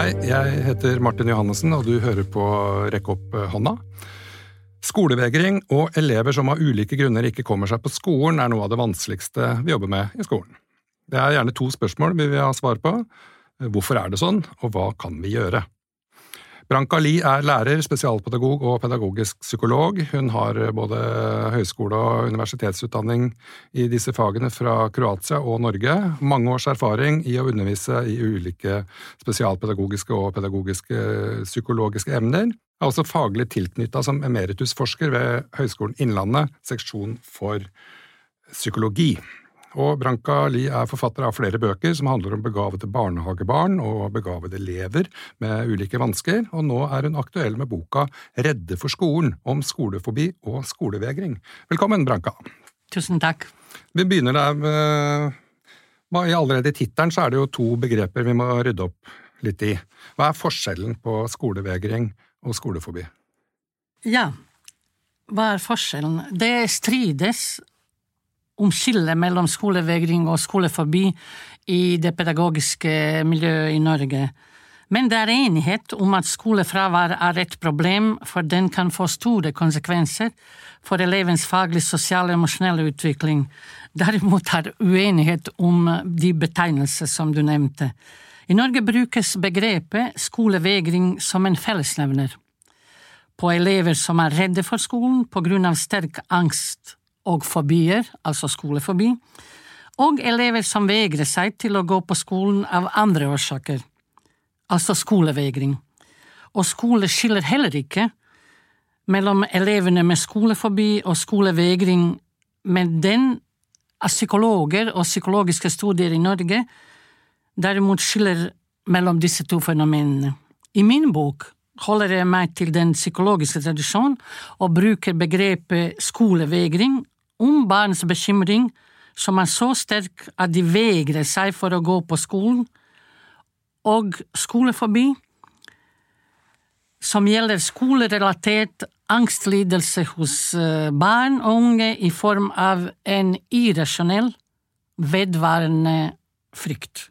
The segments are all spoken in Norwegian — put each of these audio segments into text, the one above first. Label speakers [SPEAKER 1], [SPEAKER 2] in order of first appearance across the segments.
[SPEAKER 1] Hei, jeg heter Martin Johannessen, og du hører på Rekk opp hånda. Skolevegring og elever som av ulike grunner ikke kommer seg på skolen, er noe av det vanskeligste vi jobber med i skolen. Det er gjerne to spørsmål vi vil ha svar på. Hvorfor er det sånn, og hva kan vi gjøre? Branka Li er lærer, spesialpedagog og pedagogisk psykolog. Hun har både høyskole- og universitetsutdanning i disse fagene fra Kroatia og Norge. Mange års erfaring i å undervise i ulike spesialpedagogiske og pedagogiske psykologiske emner. Er også faglig tilknytta som emeritusforsker ved Høgskolen Innlandet, seksjon for psykologi. Og Branka Lie er forfatter av flere bøker som handler om begavede barnehagebarn og begavede elever med ulike vansker, og nå er hun aktuell med boka Redde for skolen, om skolefobi og skolevegring. Velkommen, Branka.
[SPEAKER 2] Tusen takk.
[SPEAKER 1] Vi begynner der med Allerede i tittelen så er det jo to begreper vi må rydde opp litt i. Hva er forskjellen på skolevegring og skolefobi?
[SPEAKER 2] Ja, hva er forskjellen? Det strides om skillet mellom skolevegring og skoleforbi i det pedagogiske miljøet i Norge. Men det er enighet om at skolefravær er et problem, for den kan få store konsekvenser for elevens faglige, sosiale og emosjonelle utvikling. Derimot er uenighet om de betegnelser som du nevnte. I Norge brukes begrepet skolevegring som en fellesnevner. På elever som er redde for skolen på grunn av sterk angst og fobier, altså skolefobi, og elever som vegrer seg til å gå på skolen av andre årsaker, altså skolevegring. Og skole skiller heller ikke mellom elevene med skolefobi og skolevegring, men den av psykologer og psykologiske studier i Norge derimot skiller mellom disse to fenomenene. I min bok holder jeg meg til den psykologiske tradisjonen og bruker begrepet skolevegring om barns bekymring som er så sterk at de vegrer seg for å gå på skolen, og skolefobi, som gjelder skolerelatert angstlidelse hos eh, barn og unge i form av en irrasjonell, vedvarende frykt.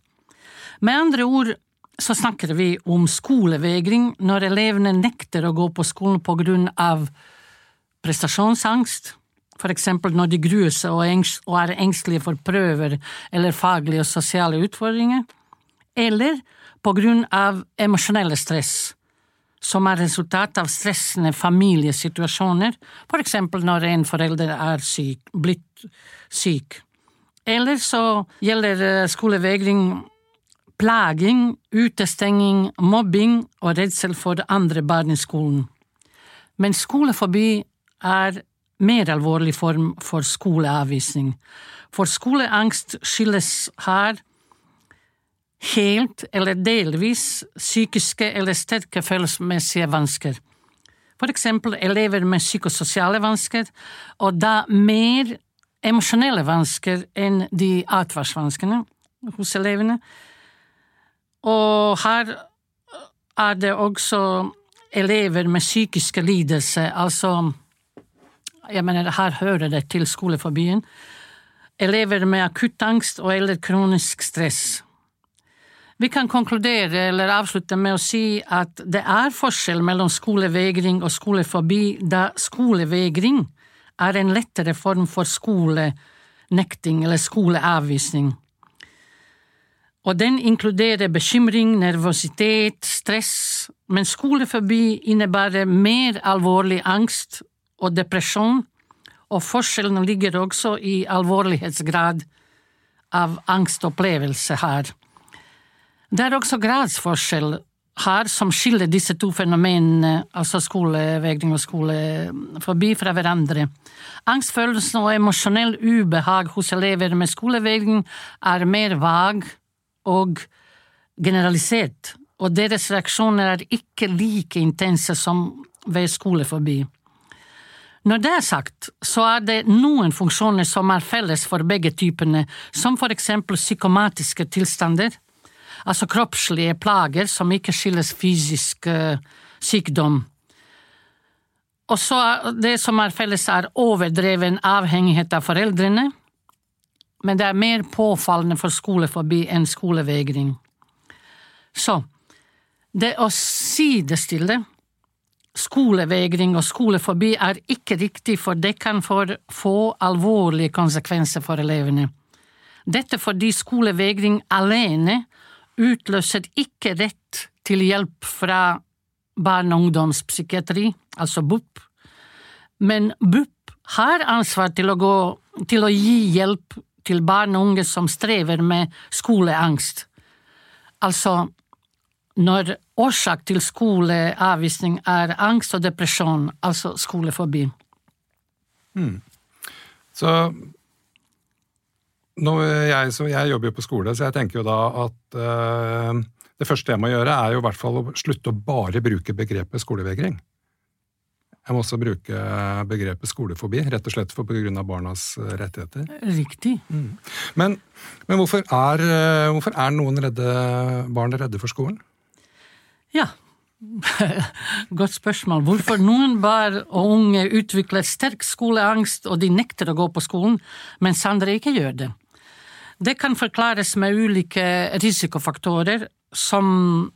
[SPEAKER 2] Med andre ord så snakker vi om skolevegring når elevene nekter å gå på skolen på grunn av prestasjonsangst, for eksempel når de gruer seg og er engstelige for prøver eller faglige og sosiale utfordringer, eller på grunn av emosjonelle stress, som er resultat av stressende familiesituasjoner, for eksempel når en forelder er syk, blitt syk. Eller så gjelder eh, skolevegring plaging, utestenging, mobbing og redsel for andre barn i skolen. Men skolefobi er mer alvorlig form for skoleavvisning, for skoleangst skyldes her helt eller delvis psykiske eller sterke følelsesmessige vansker. For eksempel elever med psykososiale vansker, og da mer emosjonelle vansker enn de atferdsvanskene hos elevene. Og her er det også elever med psykiske lidelser, altså jeg mener, her hører det til skoleforbyen. Elever med akutt angst og eller kronisk stress. Vi kan konkludere eller avslutte med å si at det er forskjell mellom skolevegring og skoleforbi, da skolevegring er en lettere form for skolenekting eller skoleavvisning. Og den inkluderer bekymring, nervøsitet, stress, men skoleforbi innebærer mer alvorlig angst og depresjon, og forskjellen ligger også i alvorlighetsgrad av angstopplevelse her. Det er også gradsforskjell her som skiller disse to fenomenene, altså skolevegring og skoleforbi, fra hverandre. Angstfølelsen og emosjonell ubehag hos elever med skolevegring er mer vag og generalisert, og deres reaksjoner er ikke like intense som ved skolefobi. Når det er sagt, så er det noen funksjoner som er felles for begge typene, som for eksempel psykomatiske tilstander, altså kroppslige plager som ikke skyldes fysisk uh, sykdom. Og så det som er felles, er overdreven avhengighet av foreldrene, men det er mer påfallende for skolefobi enn skolevegring. Så, Det å sidestille skolevegring og skolefobi er ikke riktig, for det kan få alvorlige konsekvenser for elevene. Dette fordi skolevegring alene utløser ikke rett til hjelp fra barne- og ungdomspsykiatri, altså BUP, men BUP har ansvar til å, gå, til å gi hjelp til barn og unge som strever med skoleangst. Altså når årsak til skoleavvisning er angst og depresjon, altså skolefobi.
[SPEAKER 1] Mm. Så jeg, så jeg, jobber jo på skole, så jeg tenker jo da at uh, det første jeg må gjøre, er jo i hvert fall å slutte å bare bruke begrepet skolevegring. Jeg må også bruke begrepet skolefobi, rett og slett for av barnas eh, rettigheter.
[SPEAKER 2] Riktig.
[SPEAKER 1] Mm. Men, men hvorfor, er, eh, hvorfor, er, noen redde, barn redde for skolen?
[SPEAKER 2] Ja, godt spørsmål. Hvorfor noen barn og unge utvikler sterk skoleangst og de nekter å gå på skolen, mens andre ikke gjør det? Det kan forklares med ulike risikofaktorer, som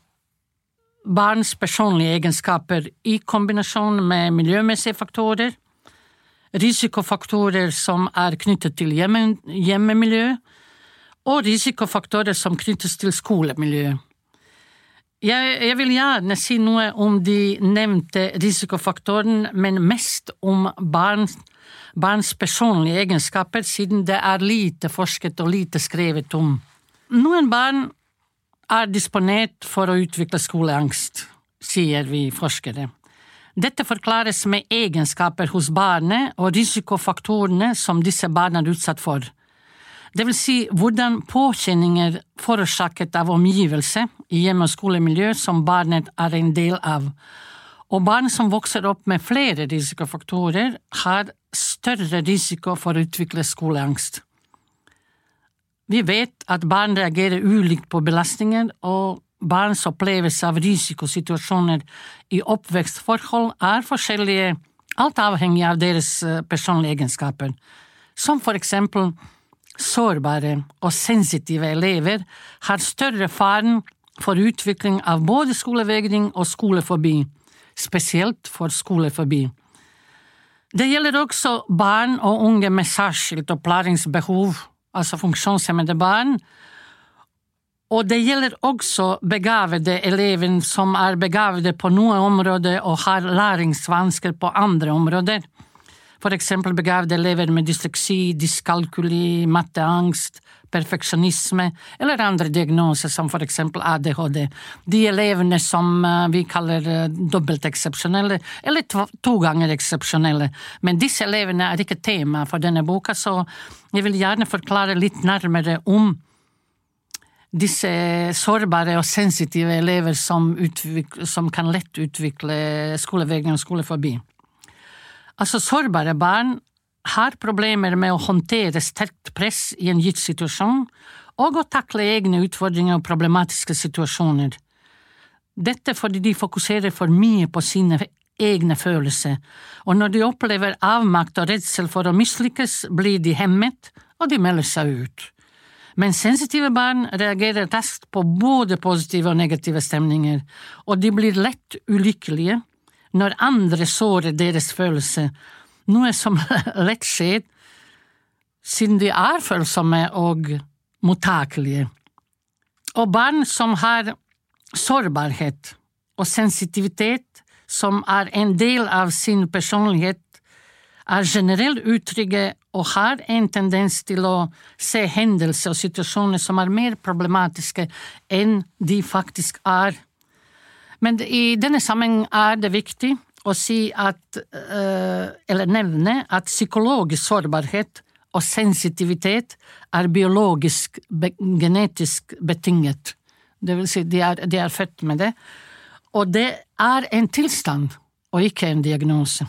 [SPEAKER 2] barns personlige egenskaper i kombinasjon med miljømessige faktorer, risikofaktorer som er knyttet til hjemme, hjemmemiljø, og risikofaktorer som knyttes til skolemiljø. Jeg, jeg, vil gjerne si noe om de nevnte risikofaktorene, men mest om barns, barns personlige egenskaper, siden det er lite forsket og lite skrevet om. Noen barn er disponert for å utvikle skoleangst, sier vi forskere. Dette forklares med egenskaper hos barnet og risikofaktorene som disse barna er utsatt for. Det vil si hvordan påkjenninger forårsaket av omgivelse i hjemme- og skolemiljø som barnet er en del av. Og barn som vokser opp med flere risikofaktorer, har større risiko for å utvikle skoleangst. Vi vet at barn reagerer ulikt på belastninger, og barns opplevelse av risikosituasjoner i oppvekstforhold er forskjellige, alt avhengig av deres eh, personlige egenskaper, som for eksempel sårbare og sensitive elever har større faren for utvikling av både skolevegring og skolefobi, spesielt for skolefobi. Det gjelder også barn og unge med særskilt opplæringsbehov altså funksjonshemmede barn. Og det gjelder også begavede elever som er begavede på noen områder og har læringsvansker på andre områder. For eksempel begavede elever med dysleksi, dyskalkuli, matteangst, perfeksjonisme eller andre diagnoser som for eksempel ADHD. De elevene som eh, vi kaller eh, dobbelt eksepsjonelle, eller to ganger eksepsjonelle. Men disse elevene er ikke tema for denne boka, så jeg vil gjerne forklare litt nærmere om disse sårbare og sensitive elever som, som kan lett utvikle skolevegring og skoleforbi. Altså, sårbare barn har problemer med å håndtere sterkt press i en gitt situasjon, og å takle egne utfordringer og problematiske situasjoner. Dette fordi de fokuserer for mye på sine egne følelser, og når de opplever avmakt og redsel for å mislykkes, blir de hemmet, og de melder seg ut. Men sensitive barn reagerer raskt på både positive og negative stemninger, og de blir lett ulykkelige når andre sårer deres følelser, noe som lett skjer siden de er følsomme og mottakelige. Og barn som har sårbarhet og sensitivitet som er en del av sin personlighet, er generelt utrygge og har en tendens til å se hendelser og situasjoner som er mer problematiske enn de faktisk er. Men i denne sammenheng er det viktig å si at, eh, eller nevne at psykologisk sårbarhet og sensitivitet er biologisk, genetisk betinget. Det vil si, de er, de er født med det. Og det er en tilstand, og ikke en diagnose.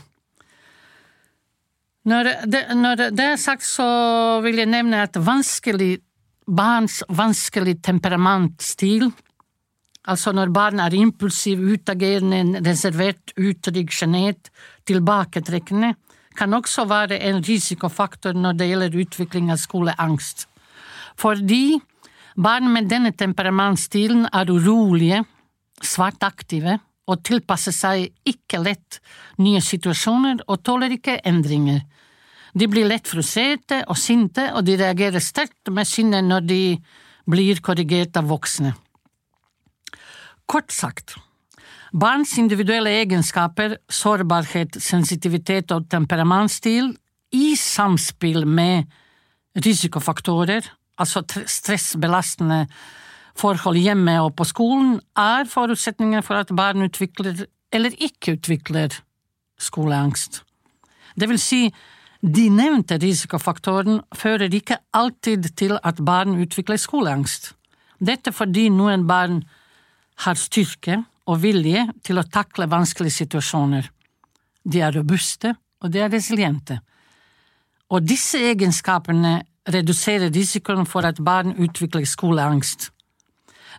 [SPEAKER 2] Når det, når det er sagt, så vil jeg nevne at vanskelig, barns vanskelig temperamentstil Altså når barn er impulsive, utagerende, reservert, utrygg, sjenert, tilbaketrekkende, kan også være en risikofaktor når det gjelder utvikling av skoleangst. Fordi barn med denne temperamentstilen er urolige, svært aktive og tilpasser seg ikke lett nye situasjoner og tåler ikke endringer. De blir lett frustrerte og sinte, og de reagerer sterkt med sinne når de blir korrigert av voksne. Kort sagt, barns individuelle egenskaper, sårbarhet, sensitivitet og temperamentstil i samspill med risikofaktorer, altså stressbelastende forhold hjemme og på skolen, er forutsetningen for at barn utvikler eller ikke utvikler skoleangst. Det vil si, de nevnte risikofaktorene fører ikke alltid til at barn utvikler skoleangst. Dette fordi noen barn har styrke og vilje til å takle vanskelige situasjoner. De er robuste, og de er resiliente. Og disse egenskapene reduserer risikoen for at barn utvikler skoleangst.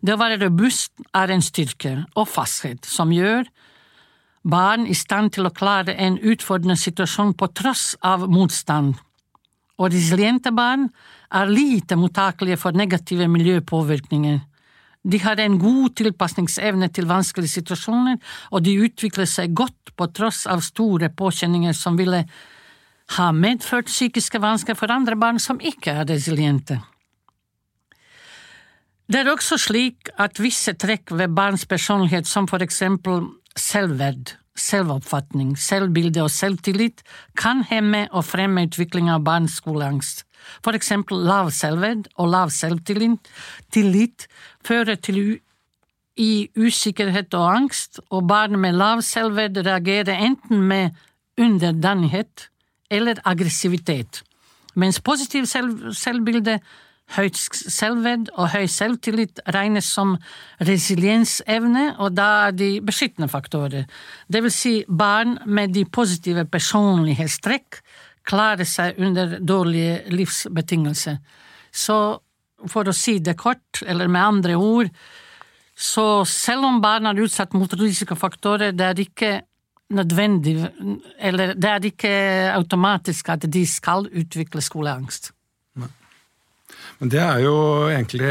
[SPEAKER 2] Det å være robust er en styrke og fasthet som gjør barn i stand til å klare en utfordrende situasjon på tross av motstand. Og resiliente barn er lite mottakelige for negative miljøpåvirkninger. De har en god tilpasningsevne til vanskelige situasjoner, og de utvikler seg godt på tross av store påkjenninger som ville ha medført psykiske vansker for andre barn som ikke er resiliente. Det er også slik at visse trekk ved barns personlighet, som for eksempel selvverd, selvoppfatning, selvbilde og selvtillit, kan hemme og fremme utvikling av barns skoleangst. For eksempel lav selvverd og lav selvtillit fører til i usikkerhet og angst, og barn med lav selvverd reagerer enten med underdanighet eller aggressivitet, mens positiv selv selvbilde Høyt selvverd og høy selvtillit regnes som resiliensevne, og da er de beskyttende faktorer. Det vil si, barn med de positive personlighetstrekk klarer seg under dårlige livsbetingelser. Så for å si det kort, eller med andre ord, så selv om barn er utsatt mot risikofaktorer, det er ikke nødvendig, eller det er ikke automatisk at de skal utvikle skoleangst.
[SPEAKER 1] Men Det er jo egentlig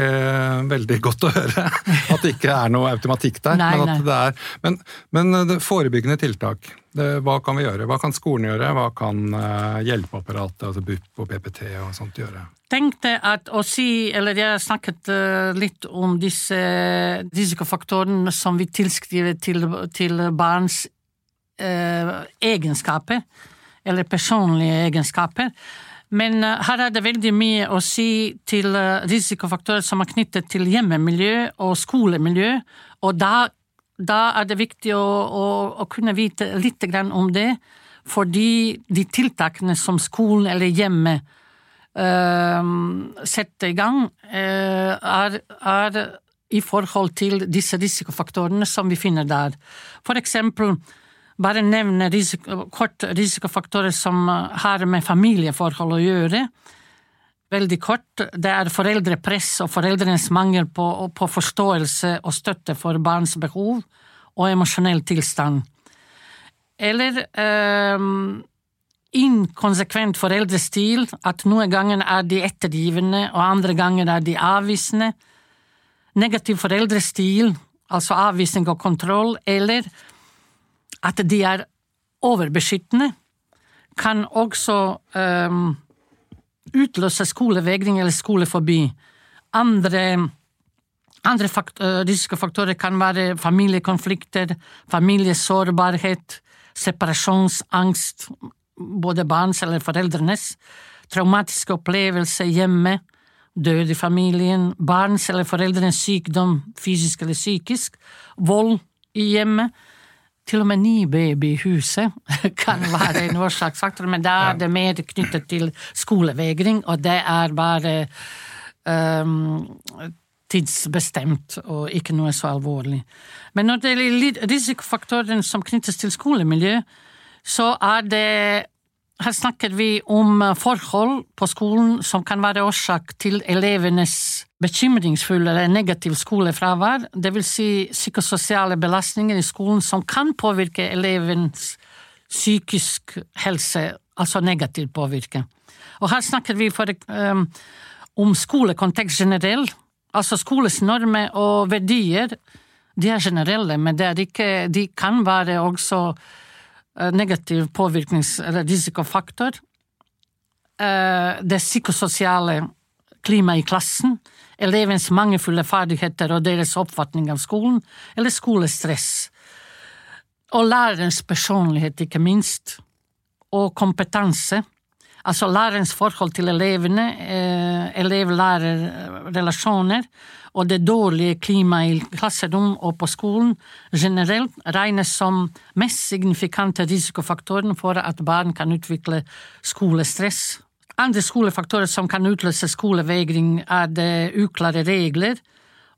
[SPEAKER 1] veldig godt å høre. At det ikke er noe automatikk der.
[SPEAKER 2] Nei,
[SPEAKER 1] men, det er, men, men forebyggende tiltak, det, hva kan vi gjøre? Hva kan skolen gjøre? Hva kan uh, hjelpeapparatet, altså BUP og PPT og sånt gjøre?
[SPEAKER 2] Tenkte at å si, eller Jeg snakket litt om disse risikofaktorene som vi tilskriver til, til barns eh, egenskaper, eller personlige egenskaper. Men uh, her er det veldig mye å si til uh, risikofaktorer som er knyttet til hjemmemiljø og skolemiljø, og da, da er det viktig å, å, å, kunne vite litt om det, fordi de tiltakene som skolen eller hjemmet øh, setter i gang, er, er i forhold til disse risikofaktorene som vi finner der. For eksempel bare nevne risiko, kort risikofaktorer som har med familieforhold å gjøre. Veldig kort, det er foreldrepress og foreldrenes mangel på, på forståelse og støtte for barns behov og emosjonell tilstand. Eller eh, inkonsekvent foreldrestil, at noen ganger er de ettergivende og andre ganger er de avvisende. Negativ foreldrestil, altså avvisning og kontroll, eller at de er overbeskyttende, kan også um, utløse skolevegring eller skoleforbi. Andre, andre fakt, uh, risikofaktorer kan være familiekonflikter, familiesårbarhet, separasjonsangst, både barns eller foreldrenes, traumatiske opplevelser hjemme, død i familien, barns eller foreldrenes sykdom, fysisk eller psykisk, vold i hjemmet, til og med ny babyhuset kan være en årsaksfaktor, men da er det mer knyttet til skolevegring, og det er bare um, tidsbestemt og ikke noe så alvorlig. Men når det gjelder risikofaktoren som knyttes til skolemiljø, så er det her snakker vi om forhold på skolen som kan være årsak til elevenes bekymringsfulle eller negativ skolefravær, vil si psykososiale belastninger i skolen som kan påvirke elevens psykisk helse, altså negativt påvirke. Og her snakker vi for, um, om skolekontekst generelt, altså skolens normer og verdier De er generelle, men ikke, de kan være også eh, negativ påvirknings- eller risikofaktor. Eh, det psykososiale klimaet i klassen, elevens mangelfulle ferdigheter og deres oppfatning av skolen, eller skolestress. Og lærerens personlighet, ikke minst, og kompetanse. Altså lærerens forhold til elevene, eh, elev-lærer-relasjoner, og det dårlige klimaet i klasserom og på skolen generelt regnes som mest signifikante risikofaktoren for at barn kan utvikle skolestress andre skolefaktorer som kan utløse skolevegring, er det uklare regler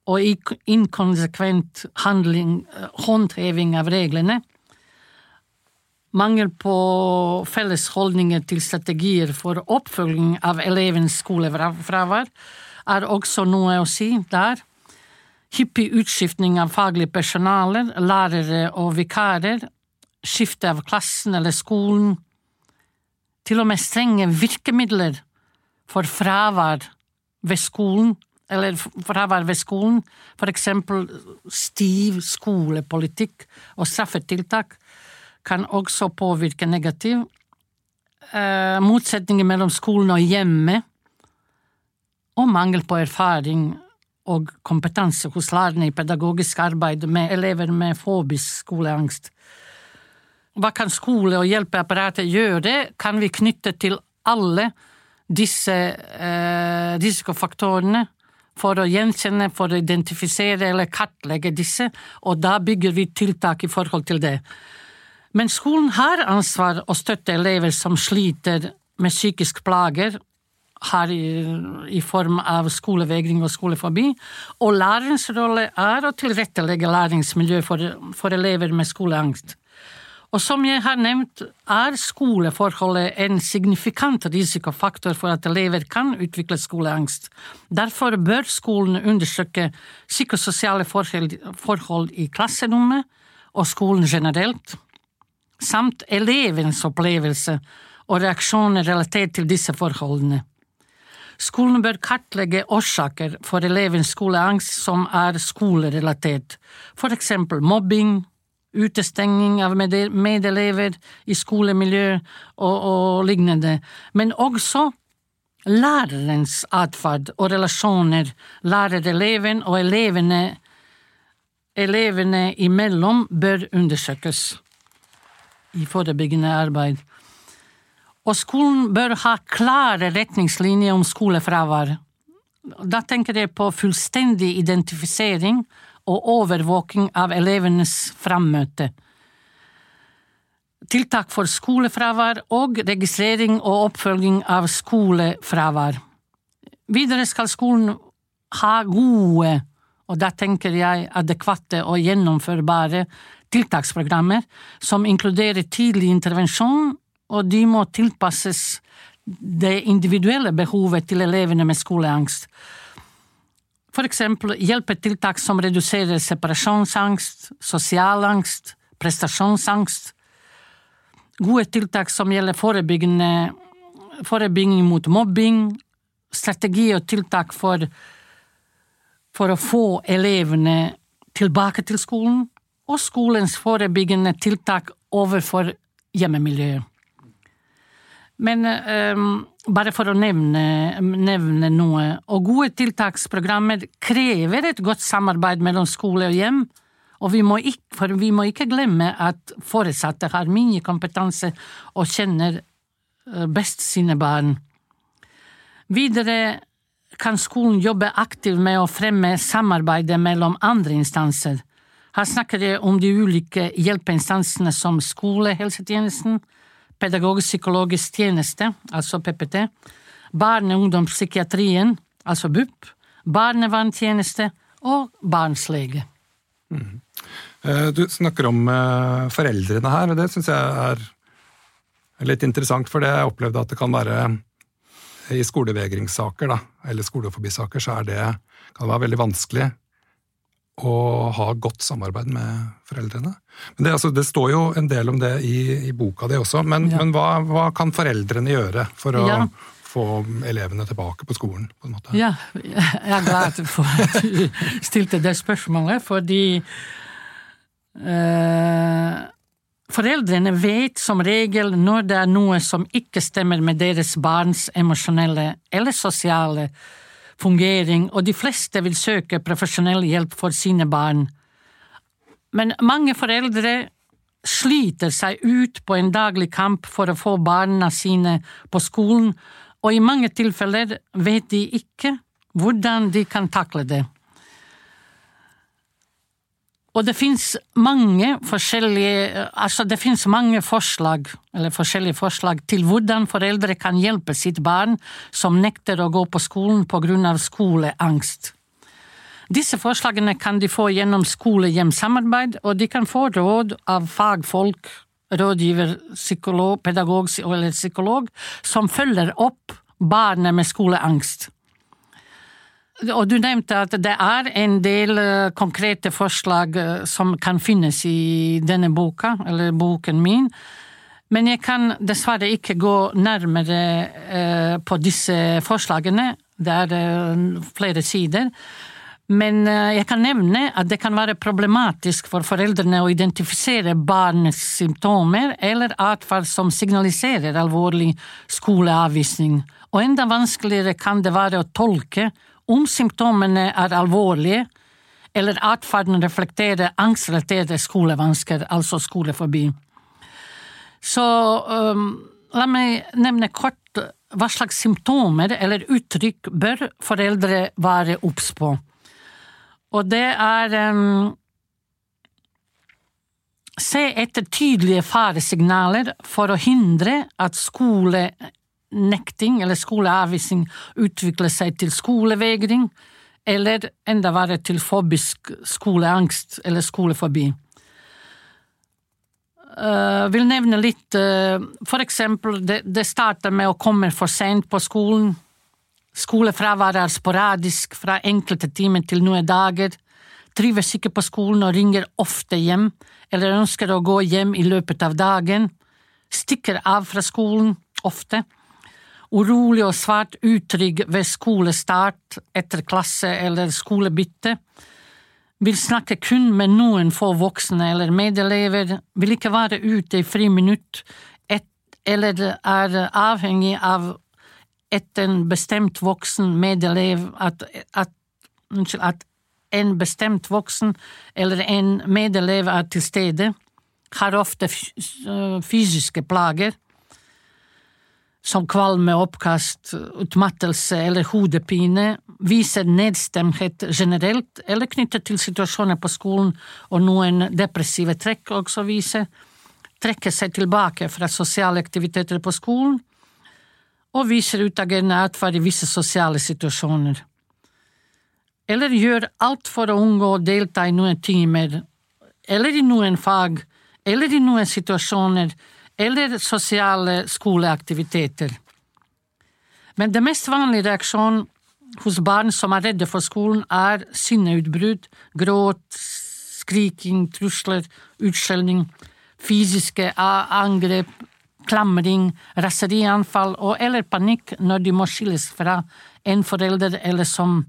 [SPEAKER 2] og inkonsekvent handling, eh, håndheving av reglene. Mangel på felles holdninger til strategier for oppfølging av elevens skolefravær er også noe å si der. Hyppig utskiftning av faglig personale, lærere og vikarer, skifte av klassen eller skolen, til og med strenge virkemidler for fravær ved skolen, eller fravær ved skolen, for eksempel stiv skolepolitikk og straffetiltak, kan også påvirke negativt. Eh, motsetninger mellom skolen og hjemmet, og mangel på erfaring og kompetanse hos lærerne i pedagogisk arbeid med elever med fobisk skoleangst hva kan skole og hjelpeapparatet gjøre, kan vi knytte til alle disse eh, risikofaktorene for å gjenkjenne, for å identifisere eller kartlegge disse, og da bygger vi tiltak i forhold til det. Men skolen har ansvar å støtte elever som sliter med psykisk plager, her i, i form av skolevegring og skolefobi, og lærerens rolle er å tilrettelegge læringsmiljø for, for elever med skoleangst. Og som jeg har nevnt, er skoleforholdet en signifikant risikofaktor for at elever kan utvikle skoleangst. Derfor bør skolen undersøke psykososiale forhold i klasserommet og skolen generelt, samt elevens opplevelse og reaksjoner relatert til disse forholdene. Skolen bør kartlegge årsaker for elevens skoleangst som er skolerelatert, for eksempel mobbing, utestenging av medelever i skolemiljø og, og lignende, men også lærerens atferd og relasjoner lærer-eleven og elevene, elevene imellom bør undersøkes i forebyggende arbeid. Og skolen bør ha klare retningslinjer om skolefravær. Da tenker jeg på fullstendig identifisering og overvåking av elevenes frammøte. Tiltak for skolefravær og registrering og oppfølging av skolefravær. Videre skal skolen ha gode, og da tenker jeg adekvate og gjennomførbare, tiltaksprogrammer som inkluderer tidlig intervensjon, og de må tilpasses det individuelle behovet til elevene med skoleangst for eksempel hjelpetiltak som reduserer separasjonsangst, sosial angst, prestasjonsangst. Gode tiltak som gjelder forebygging mot mobbing, strategi og tiltak for, for å få elevene tilbake til skolen, og skolens forebyggende tiltak overfor hjemmemiljøet. Men um, bare for å nevne, nevne, noe, og gode tiltaksprogrammer krever et godt samarbeid mellom skole og hjem, og vi må ikke, for vi må ikke glemme at foresatte har mye kompetanse og kjenner eh, best sine barn. Videre kan skolen jobbe aktivt med å fremme samarbeidet mellom andre instanser. Her snakker jeg om de ulike hjelpeinstansene som skolehelsetjenesten, pedagogisk-psykologisk tjeneste, altså PPT, barne- og ungdomspsykiatrien, altså BUP, barnevernstjeneste og barnslege. Mm.
[SPEAKER 1] Du snakker om eh, foreldrene her, og det syns jeg er litt interessant, for det jeg opplevde at det kan være i skolevegringssaker, da, eller skoleforbisaker, så er det, kan det være veldig vanskelig å ha godt samarbeid med foreldrene. Men det, altså, det, står jo en del om det i, i boka di også, men, ja. men hva, hva, kan foreldrene gjøre for å, ja. få elevene tilbake på skolen, på?
[SPEAKER 2] Ja, jeg er glad for at du stilte det spørsmålet, fordi øh, Foreldrene vet som regel når det er noe som ikke stemmer med deres barns emosjonelle eller sosiale fungering, og de fleste vil søke profesjonell hjelp for sine barn. Men mange foreldre sliter seg ut på en daglig kamp for å få barna sine på skolen, og i mange tilfeller vet de ikke hvordan de kan takle det. Og det fins mange forskjellige altså det finnes mange forslag, eller forskjellige forslag til hvordan foreldre kan hjelpe sitt barn som nekter å gå på skolen på grunn av skoleangst. Disse forslagene kan de få gjennom skole-hjem-samarbeid, og de kan få råd av fagfolk, rådgiver, psykolog, pedagog eller psykolog, som følger opp barnet med skoleangst. Og du nevnte at det er en del uh, konkrete forslag uh, som kan finnes i denne boka, eller boken min, men jeg kan dessverre ikke gå nærmere uh, på disse forslagene. Det er flere sider. Men jeg kan nevne at det kan være problematisk for foreldrene å identifisere barnets symptomer eller atferd som signaliserer alvorlig skoleavvisning, og enda vanskeligere kan det være å tolke om symptomene er alvorlige, eller atferden reflekterer angstrelaterte skolevansker, altså skoleforbi. Så um, la meg nevne kort hva slags symptomer eller uttrykk bør foreldre være obs på. Og det er um, Se etter tydelige faresignaler for å hindre at skole nekting eller skoleavvisning utvikler seg til skolevegring, eller enda verre til fobisk skoleangst eller skolefobi. Uh, vil nevne litt uh, For eksempel, det, det starter med å komme for sent på skolen. Skolefraværet er sporadisk fra enkelte timer til noen dager. Trives ikke på skolen og ringer ofte hjem, eller ønsker å gå hjem i løpet av dagen. Stikker av fra skolen, ofte urolig og svært utrygg ved skolestart etter klasse eller skolebytte, vil snakke kun med noen få voksne eller medelever, vil ikke være ute i friminutt, eller er avhengig av et en bestemt voksen medelev at, at, at en bestemt voksen eller en medelev er til stede, har ofte fysiske plager som kvalme, oppkast, utmattelse eller hodepine, viser nedstemthet generelt eller knyttet til situasjoner på skolen og noen depressive trekk også viser, trekker seg tilbake fra sosiale aktiviteter på skolen og viser utagerende atferd i visse sosiale situasjoner. Eller gjør alt for å unngå å delta i noen timer, eller i noen fag, eller i noen situasjoner eller sosiale skoleaktiviteter. Men det mest vanlige reaksjonen hos barn som er redde for skolen, er sinneutbrudd, gråt, skriking, trusler, utskjelling, fysiske angrep, klamring, raserianfall og eller panikk når de må skilles fra en forelder eller, som,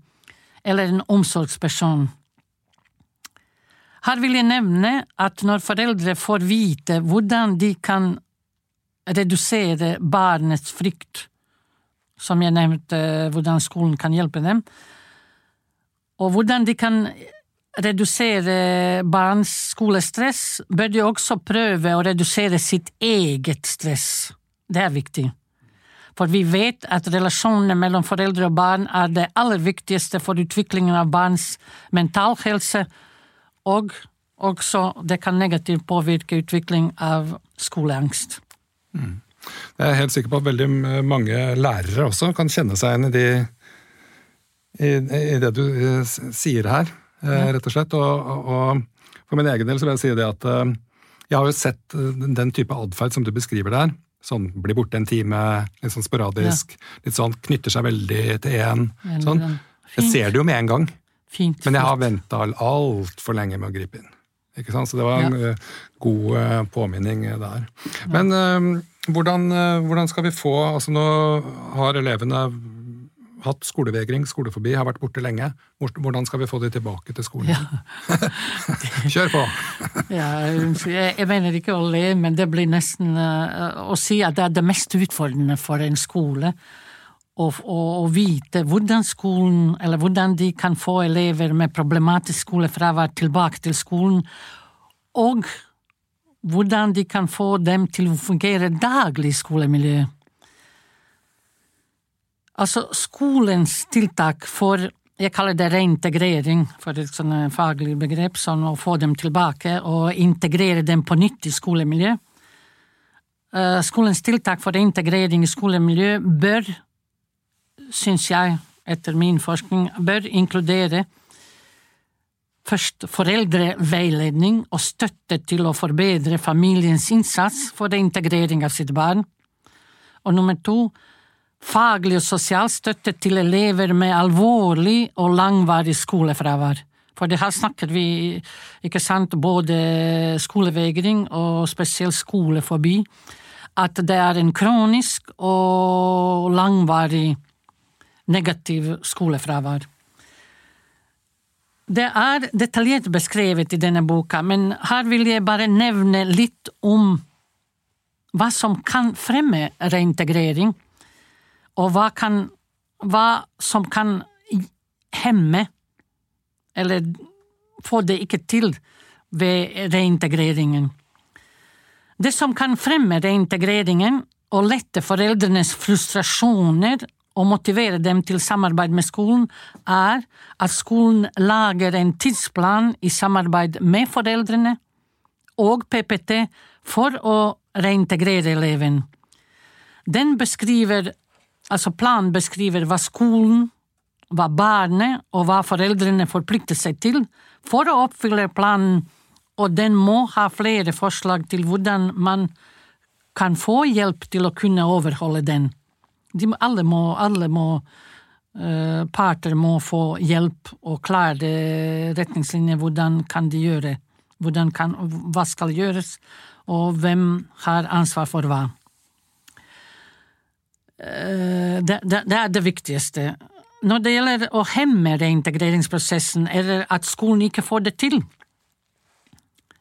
[SPEAKER 2] eller en omsorgsperson. Her vil jeg nevne at når foreldre får vite hvordan de kan redusere barnets frykt, som jeg nevnte, hvordan skolen kan hjelpe dem, og hvordan de kan redusere barns skolestress, bør de også prøve å redusere sitt eget stress. Det er viktig. For vi vet at relasjonene mellom foreldre og barn er det aller viktigste for utviklingen av barns mentalhelse, og også det kan negativt påvirke utvikling av skoleangst.
[SPEAKER 1] Mm. Jeg er helt sikker på at veldig mange lærere også kan kjenne seg igjen i, de, i, i det du eh, sier her, ja. rett og slett. Og, og, for min egen del så vil jeg si det at eh, jeg har jo sett den type atferd som du beskriver der. Sånn blir borte en time, litt sånn sporadisk, ja. litt sånn knytter seg veldig til én. Sånn. Jeg ser det jo med en gang.
[SPEAKER 2] Fint,
[SPEAKER 1] Men jeg har venta altfor lenge med å gripe inn. Ikke sant? Så det var en ja. god påminning der. Men hvordan, eh, hvordan skal vi få altså Nå har elevene hatt skolevegring, skoleforbi, har vært borte lenge. Hvordan skal vi få de tilbake til skolen? Ja. Kjør på!
[SPEAKER 2] ja, jeg, mener ikke å le, men det blir nesten å si at det er det mest utfordrende for en skole. Og, å vite hvordan skolen, eller hvordan de kan få elever med problematisk skolefravær tilbake til skolen, og hvordan de kan få dem til å fungere daglig i skolemiljøet. Altså, skolens tiltak for jeg kaller det reintegrering, for et sånn faglig begrep, sånn å få dem tilbake og integrere dem på nytt i skolemiljø. Uh, skolens tiltak for integrering i skolemiljøet bør, syns jeg, etter min forskning, bør inkludere først foreldreveiledning og støtte til å forbedre familiens innsats for integrering av sitt barn, og nummer to, faglig og sosial støtte til elever med alvorlig og langvarig skolefravær. For det her snakker vi, ikke sant, både skolevegring og spesielt skolefobi, at det er en kronisk og langvarig negativ skolefravær. Det er detaljert beskrevet i denne boka, men her vil jeg bare nevne litt om hva som kan fremme reintegrering og hva, kan, hva som kan hemme eller få det ikke til ved reintegreringen. Det som kan fremme reintegreringen og lette foreldrenes frustrasjoner og motivere dem til samarbeid med skolen, er at skolen lager en tidsplan i samarbeid med foreldrene og PPT for å reintegrere eleven. Den beskriver Altså planen beskriver hva skolen, hva barnet og hva foreldrene forplikter seg til for å oppfylle planen, og den må ha flere forslag til hvordan man kan få hjelp til å kunne overholde den. De, alle må, alle må uh, parter må få hjelp og klare retningslinjer hvordan kan de gjøre, kan, hva skal gjøres, og hvem har ansvar for hva. Uh, det, det, det, er det viktigste. Når det gjelder å hemme reintegreringsprosessen, eller at skolen ikke får det til.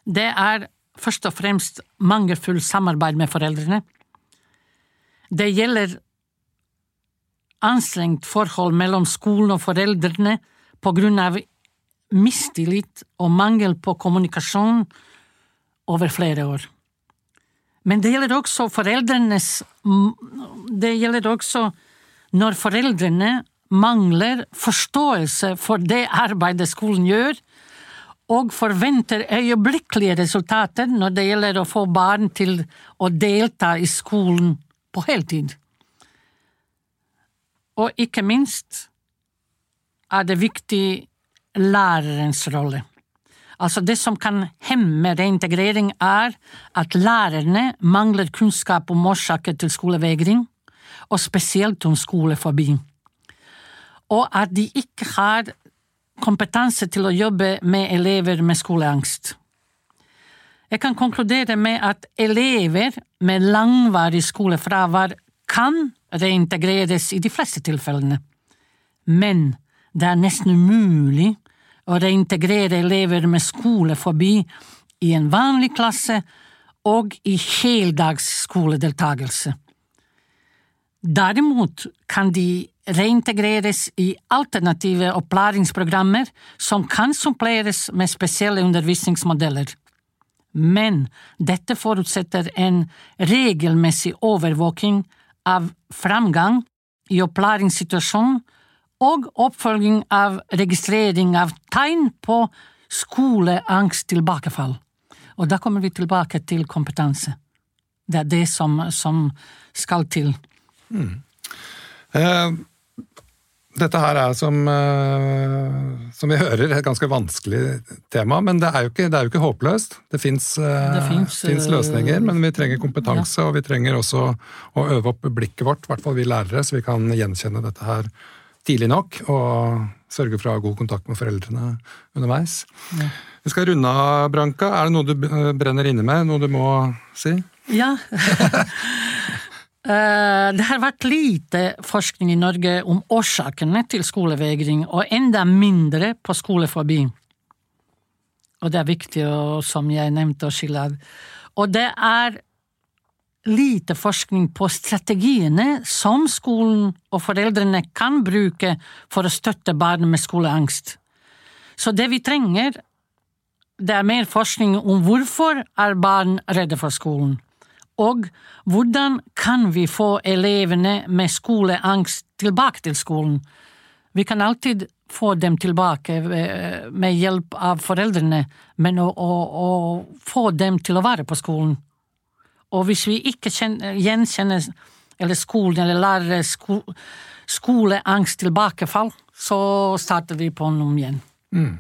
[SPEAKER 2] Det er først og fremst mangelfullt samarbeid med foreldrene. Det gjelder anstrengt forhold mellom skolen og foreldrene på grunn av mistillit og mangel på kommunikasjon over flere år. Men det gjelder også foreldrenes Det gjelder også når foreldrene mangler forståelse for det arbeidet skolen gjør, og forventer øyeblikkelige resultater når det gjelder å få barn til å delta i skolen på heltid. Og ikke minst er det viktig lærerens rolle. Altså Det som kan hemme reintegrering, er at lærerne mangler kunnskap om årsaker til skolevegring, og spesielt om skolefobi, og at de ikke har kompetanse til å jobbe med elever med skoleangst. Jeg kan konkludere med at elever med langvarig skolefravær kan reintegreres i de fleste tilfellene, men det er nesten umulig å reintegrere elever med skoleforbi i en vanlig klasse og i heldags skoledeltakelse. Derimot kan de reintegreres i alternative opplæringsprogrammer som kan suppleres med spesielle undervisningsmodeller. Men dette forutsetter en regelmessig overvåking av framgang i opplæringssituasjonen og oppfølging av registrering av tegn på skoleangst tilbakefall. Og da kommer vi tilbake til kompetanse. Det er det som, som skal til. Mm.
[SPEAKER 1] Eh, dette her er, som, eh, som, vi hører, et ganske vanskelig tema, men det er jo ikke, det er jo ikke håpløst. Det fins eh, løsninger, men vi trenger kompetanse, ja. og vi trenger også å øve opp blikket vårt, i hvert fall vi lærere, så vi kan gjenkjenne dette her tidlig nok, og sørge for å ha god kontakt med foreldrene underveis. Ja. Vi skal runde av, Branka. Er det noe du brenner inne med? Noe du må si?
[SPEAKER 2] Ja. Eh, det har vært lite forskning i Norge om årsakene til skolevegring, og enda mindre på skolefobi. Og det er viktig, som jeg nevnte, å skille av. Og det er lite forskning på strategiene som skolen og foreldrene kan bruke for å støtte barn med skoleangst. Så det vi trenger, det er mer forskning om hvorfor er barn redde for skolen, og hvordan kan vi få elevene med skoleangst tilbake til skolen. Vi kan alltid få dem tilbake med hjelp av foreldrene, men å, å, å få dem til å være på skolen. Og hvis vi ikke gjenkjenner eller skolen eller lærer sko, skoleangst tilbakefall, så starter vi på noe igjen. Mm.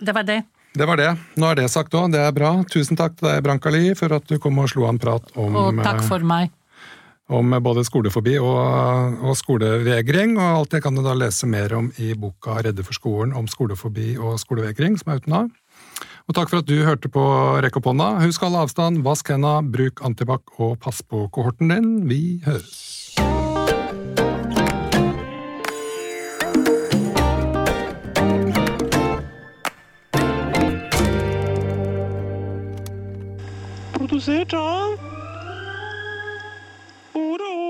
[SPEAKER 2] Det var det.
[SPEAKER 1] Det var det. Nå er det sagt òg. Det er bra. Tusen takk til deg, Brankali, for at du kom og slo an prat om
[SPEAKER 2] Og takk for meg.
[SPEAKER 1] Om både skolefobi og, og skolevegring. Og alt det kan du da lese mer om i boka 'Redde for skolen' om skolefobi og skolevegring, som er uten av. Og takk for at du hørte på Rekk opp hånda. Husk all avstand, vask henda, bruk antibac og pass på kohorten din. Vi høres.
[SPEAKER 3] produsert av Ordet